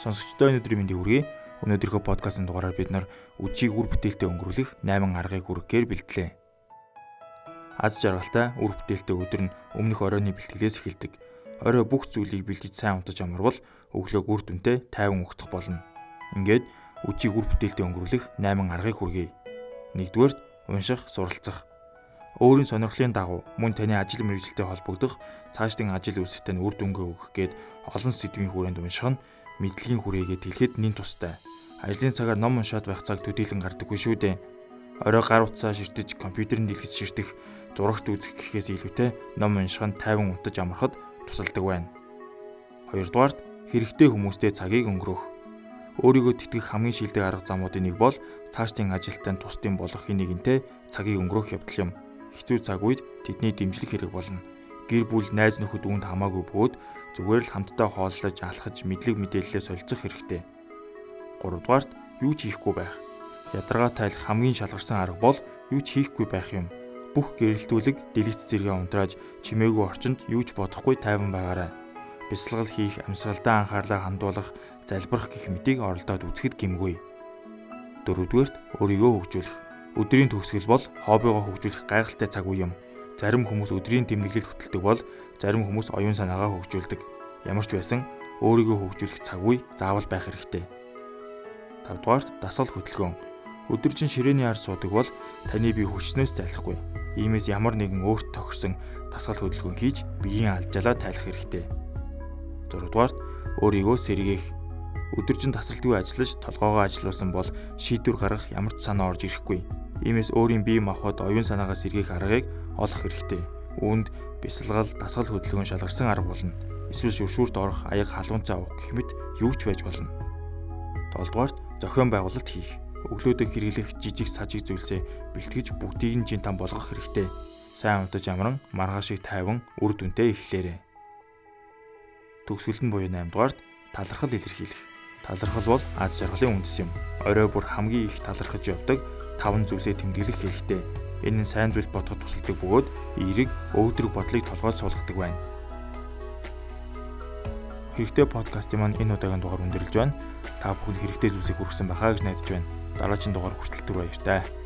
Сонсогчдоо өнөөдрийн мэндийг хүргэе. Өнөөдрийнхөө подкастын дугаараар бид нар үжийг үр бүтээлтэд өнгөрүүлэх 8 аргыг хүргэхээр бэлтлээ. Аз жаргалтай үр бүтээлтэй өдөр нь өмнөх оройны бэлтгэлээс эхэлдэг. Орой бүх зүйлийг бэлдэж сайн унтаж амарвал өглөөг үр дүнтэй тайван өгдөх болно. Ингээд үжийг үр бүтээлтэд өнгөрүүлэх 8 аргыг хүргэе. Нэгдүгээр унших, суралцах. Өөрийн сонирхлын дагуу мөн таны ажил мэргэжилтэд холбогдох цаашдын ажил үйлсэтэй үр дүнгээ өгөх гээд олон сэдвийн хүрээнд унших нь мэдлэгийн хүрээгээ тэлхэд нин тустай. Ажлын цагаар ном уншаад байх цаг төдийлөн гардаггүй шүү дээ. Орой гар утсаа ширтэж компьютерын дэлгэц ширтэх, зурагт үзэх гэхээс илүүтэй ном унших нь тайван унтаж амархад тусалдаг байна. Хоёрдугаарт хэрэгтэй хүмүүстэй цагийг өнгөрөөх. Өөрийгөө тэтгэх хамгийн шилдэг арга замуудын нэг бол цаашдын ажилтан тусдын болохын нэгэнтэй цагийг өнгөрөөх явдал юм хэцүү цаг үед тэдний дэмжлэг хэрэг болно. Гэр бүл, найз нөхөд үүнд хамаагүй бөгөөд зүгээр л хамтдаа хооллож, алхаж, мэдлэг мэдээлэлээ солилцох хэрэгтэй. 3 дугаарт юу ч хийхгүй байх. Ядаргаа тайлах хамгийн шалгарсан арга бол юу ч хийхгүй байх юм. Бүх гэрэлтүүлэг, дэлгэц зэрэгээ унтрааж, чимээгүй орчинд юу ч бодохгүй тайван байгаарай. Бясалгал хийх, амьсгалдаа анхаарлаа хандуулах, залбирах гэх мэтийг оролдоод үзэхэд гэмгүй. Дөрөвдүгээрт өөрийгөө хөгжүүлэх Өдрийн төгсгөл бол хоббигоо хөгжүүлэх гайхалтай цаг үе юм. Зарим хүмүүс өдрийн тэмдэглэл хөтэлдэг бол зарим хүмүүс оюун санаагаа хөгжүүлдэг. Ямар ч байсан өөрийгөө хөгжүүлэх цаг үе заавал байх хэрэгтэй. 5 дугаарт дасгал хөдөлгөөн. Өдөржин ширээний ар суудаг бол таны бие хүчнээс зайлахгүй. Иймээс ямар нэгэн өөрт тохирсон дасгал хөдөлгөөн хийж биеийн алжаалаа тайлах хэрэгтэй. 6 дугаарт өөрийгөө сэргээх өдөржин тасралтгүй ажиллаж толгоогоо ажилуулсан бол шийдвэр гаргах ямар ч санаа орж ирэхгүй. Иймээс өөрийн бие махбод оюун санаагаа сэргээх аргыг олох хэрэгтэй. Үүнд бясалгал, дасгал хөдөлгөөн шалгарсан арга болно. Эсвэл шүршүүрт орох, аяг халуун цаа уух гэх мэт юу ч байж болно. 7 дугаарт зохион байгуулалт хийх. Өглөөдөө хэрэглэх жижиг сажиг зүйлсээ бэлтгэж бүгдийг нь жин там болгох хэрэгтэй. Сайн унтаж амран, маргаашиг тайван, үр дүнтэй эхлээрэй. Төгсгөлд нь буюу 8 дугаарт талархал илэрхийлэх. Талархал бол аз жаргалын үндэс юм. Орой бүр хамгийн их талархаж явдаг таван зүйлсээ тэмдэглэх хэрэгтэй. Энэ нь сайн зүйл бодоход тусалдаг бөгөөд эерэг өвдрөг бодлыг толгойд суулгадаг байна. Хэрэгтэй подкастын маань энэ удаагийн дугаар өндөрлж байна. Та бүхэн хэрэгтэй зүйлсийг хүргэсэн байхаа гэж найдаж байна. Дараагийн дугаар хүртэл түр баяртай.